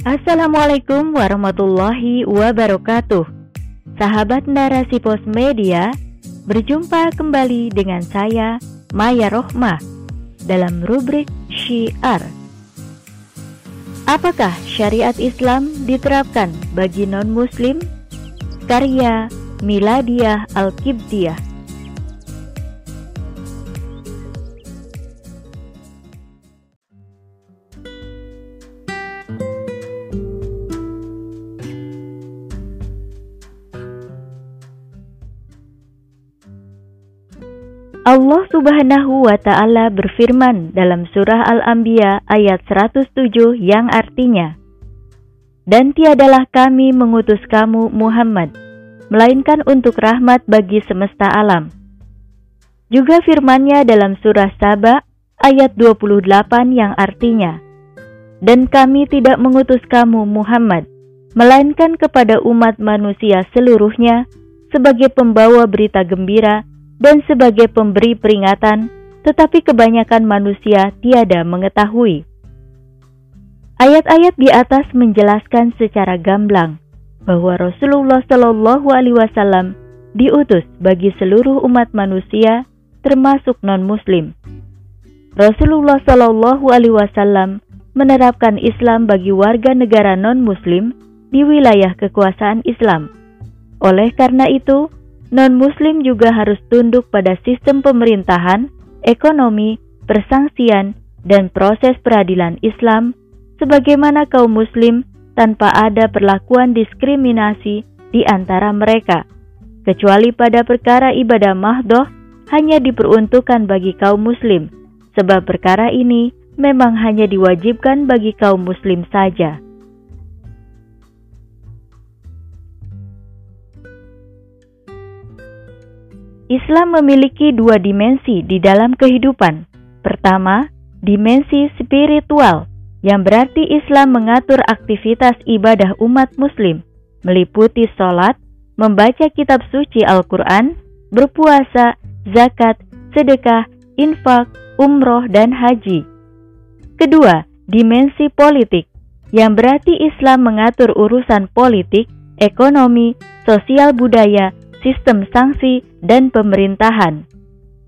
Assalamualaikum warahmatullahi wabarakatuh. Sahabat narasi pos media, berjumpa kembali dengan saya Maya Rohmah dalam rubrik Syiar. Apakah syariat Islam diterapkan bagi non-muslim? Karya Miladiah Al-Kibdiyah Allah Subhanahu wa taala berfirman dalam surah Al-Anbiya ayat 107 yang artinya Dan tiadalah kami mengutus kamu Muhammad melainkan untuk rahmat bagi semesta alam. Juga firman-Nya dalam surah Saba ayat 28 yang artinya Dan kami tidak mengutus kamu Muhammad melainkan kepada umat manusia seluruhnya sebagai pembawa berita gembira dan sebagai pemberi peringatan, tetapi kebanyakan manusia tiada mengetahui. Ayat-ayat di atas menjelaskan secara gamblang bahwa Rasulullah Shallallahu Alaihi Wasallam diutus bagi seluruh umat manusia, termasuk non-Muslim. Rasulullah Shallallahu Alaihi Wasallam menerapkan Islam bagi warga negara non-Muslim di wilayah kekuasaan Islam. Oleh karena itu, non-Muslim juga harus tunduk pada sistem pemerintahan, ekonomi, persangsian, dan proses peradilan Islam, sebagaimana kaum Muslim tanpa ada perlakuan diskriminasi di antara mereka, kecuali pada perkara ibadah mahdoh hanya diperuntukkan bagi kaum Muslim, sebab perkara ini memang hanya diwajibkan bagi kaum Muslim saja. Islam memiliki dua dimensi di dalam kehidupan. Pertama, dimensi spiritual, yang berarti Islam mengatur aktivitas ibadah umat Muslim, meliputi sholat, membaca kitab suci Al-Quran, berpuasa, zakat, sedekah, infak, umroh, dan haji. Kedua, dimensi politik, yang berarti Islam mengatur urusan politik, ekonomi, sosial budaya, sistem sanksi, dan pemerintahan.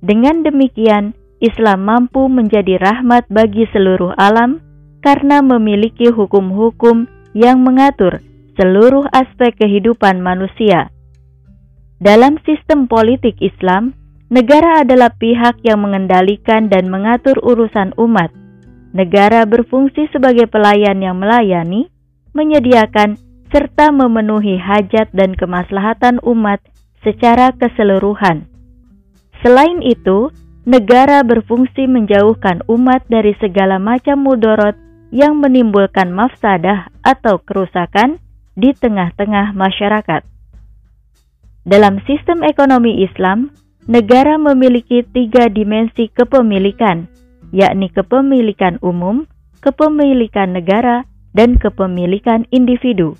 Dengan demikian, Islam mampu menjadi rahmat bagi seluruh alam karena memiliki hukum-hukum yang mengatur seluruh aspek kehidupan manusia. Dalam sistem politik Islam, negara adalah pihak yang mengendalikan dan mengatur urusan umat. Negara berfungsi sebagai pelayan yang melayani, menyediakan, serta memenuhi hajat dan kemaslahatan umat secara keseluruhan. Selain itu, negara berfungsi menjauhkan umat dari segala macam mudorot yang menimbulkan mafsadah atau kerusakan di tengah-tengah masyarakat. Dalam sistem ekonomi Islam, negara memiliki tiga dimensi kepemilikan, yakni kepemilikan umum, kepemilikan negara, dan kepemilikan individu.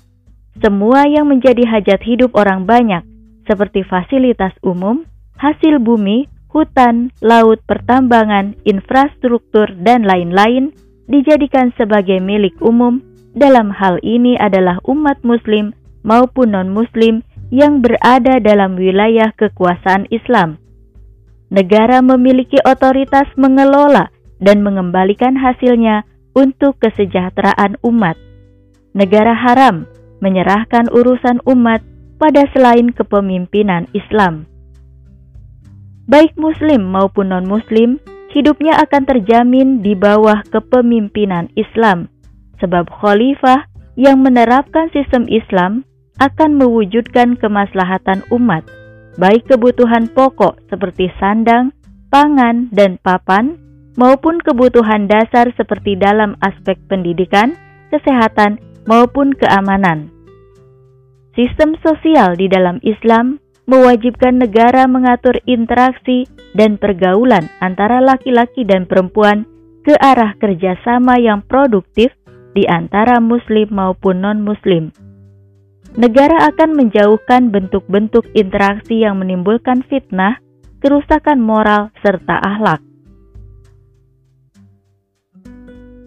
Semua yang menjadi hajat hidup orang banyak seperti fasilitas umum, hasil bumi, hutan, laut, pertambangan, infrastruktur, dan lain-lain dijadikan sebagai milik umum. Dalam hal ini adalah umat Muslim maupun non-Muslim yang berada dalam wilayah kekuasaan Islam. Negara memiliki otoritas mengelola dan mengembalikan hasilnya untuk kesejahteraan umat. Negara haram menyerahkan urusan umat pada selain kepemimpinan Islam. Baik Muslim maupun non-Muslim, hidupnya akan terjamin di bawah kepemimpinan Islam, sebab khalifah yang menerapkan sistem Islam akan mewujudkan kemaslahatan umat, baik kebutuhan pokok seperti sandang, pangan, dan papan, maupun kebutuhan dasar seperti dalam aspek pendidikan, kesehatan, maupun keamanan. Sistem sosial di dalam Islam mewajibkan negara mengatur interaksi dan pergaulan antara laki-laki dan perempuan ke arah kerjasama yang produktif di antara Muslim maupun non-Muslim. Negara akan menjauhkan bentuk-bentuk interaksi yang menimbulkan fitnah, kerusakan moral, serta akhlak.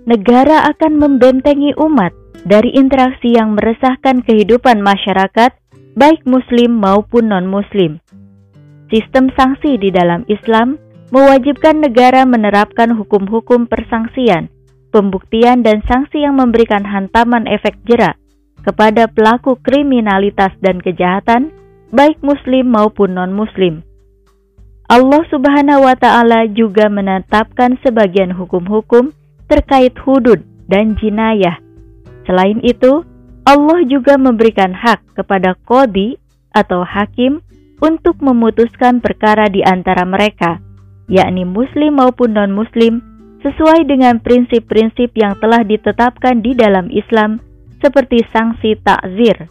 Negara akan membentengi umat dari interaksi yang meresahkan kehidupan masyarakat, baik Muslim maupun non-Muslim. Sistem sanksi di dalam Islam mewajibkan negara menerapkan hukum-hukum persangsian, pembuktian, dan sanksi yang memberikan hantaman efek jerak kepada pelaku kriminalitas dan kejahatan, baik Muslim maupun non-Muslim. Allah Subhanahu wa Ta'ala juga menetapkan sebagian hukum-hukum terkait hudud dan jinayah Selain itu, Allah juga memberikan hak kepada kodi atau hakim untuk memutuskan perkara di antara mereka, yakni muslim maupun non-muslim, sesuai dengan prinsip-prinsip yang telah ditetapkan di dalam Islam seperti sanksi takzir.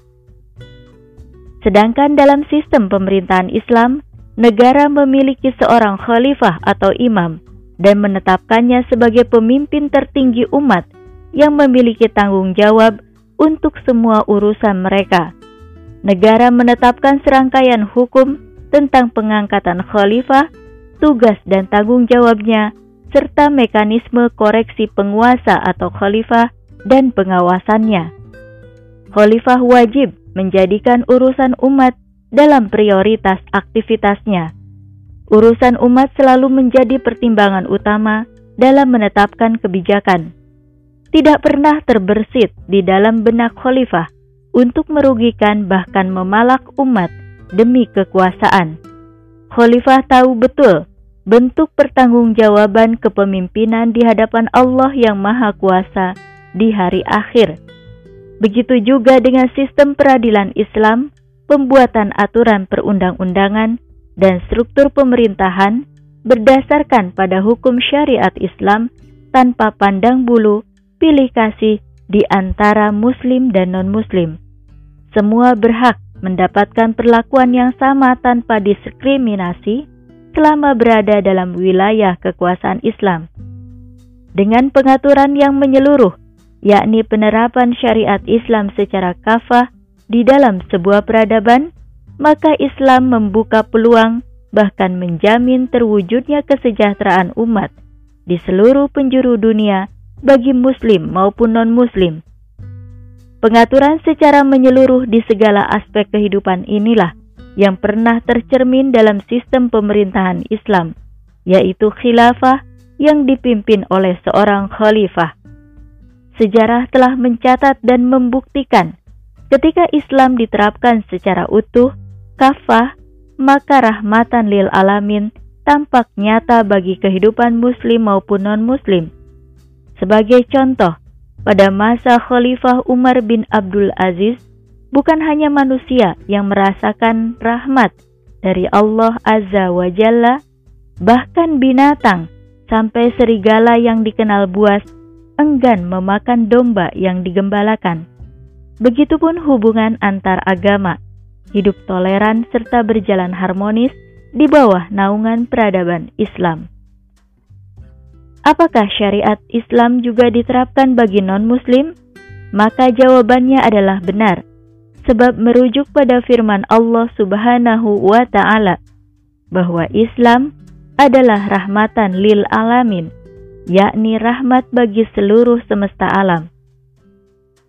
Sedangkan dalam sistem pemerintahan Islam, negara memiliki seorang khalifah atau imam dan menetapkannya sebagai pemimpin tertinggi umat yang memiliki tanggung jawab untuk semua urusan mereka. Negara menetapkan serangkaian hukum tentang pengangkatan khalifah, tugas dan tanggung jawabnya, serta mekanisme koreksi penguasa atau khalifah dan pengawasannya. Khalifah wajib menjadikan urusan umat dalam prioritas aktivitasnya. Urusan umat selalu menjadi pertimbangan utama dalam menetapkan kebijakan tidak pernah terbersit di dalam benak khalifah untuk merugikan bahkan memalak umat demi kekuasaan. Khalifah tahu betul bentuk pertanggungjawaban kepemimpinan di hadapan Allah yang Maha Kuasa di hari akhir. Begitu juga dengan sistem peradilan Islam, pembuatan aturan perundang-undangan, dan struktur pemerintahan berdasarkan pada hukum syariat Islam tanpa pandang bulu pilih kasih di antara Muslim dan non-Muslim. Semua berhak mendapatkan perlakuan yang sama tanpa diskriminasi selama berada dalam wilayah kekuasaan Islam. Dengan pengaturan yang menyeluruh, yakni penerapan syariat Islam secara kafah di dalam sebuah peradaban, maka Islam membuka peluang bahkan menjamin terwujudnya kesejahteraan umat di seluruh penjuru dunia bagi Muslim maupun non-Muslim. Pengaturan secara menyeluruh di segala aspek kehidupan inilah yang pernah tercermin dalam sistem pemerintahan Islam, yaitu khilafah yang dipimpin oleh seorang khalifah. Sejarah telah mencatat dan membuktikan ketika Islam diterapkan secara utuh, kafah, maka rahmatan lil alamin tampak nyata bagi kehidupan muslim maupun non-muslim sebagai contoh, pada masa Khalifah Umar bin Abdul Aziz, bukan hanya manusia yang merasakan rahmat dari Allah Azza wa Jalla, bahkan binatang sampai serigala yang dikenal buas enggan memakan domba yang digembalakan. Begitupun hubungan antar agama, hidup toleran serta berjalan harmonis di bawah naungan peradaban Islam. Apakah syariat Islam juga diterapkan bagi non-Muslim? Maka jawabannya adalah benar, sebab merujuk pada firman Allah Subhanahu wa Ta'ala bahwa Islam adalah rahmatan lil alamin, yakni rahmat bagi seluruh semesta alam.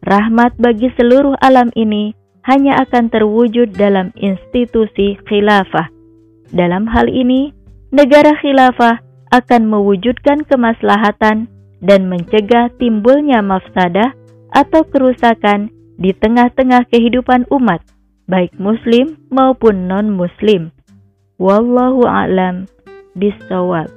Rahmat bagi seluruh alam ini hanya akan terwujud dalam institusi khilafah. Dalam hal ini, negara khilafah akan mewujudkan kemaslahatan dan mencegah timbulnya mafsadah atau kerusakan di tengah-tengah kehidupan umat, baik muslim maupun non-muslim. Wallahu a'lam bishawab.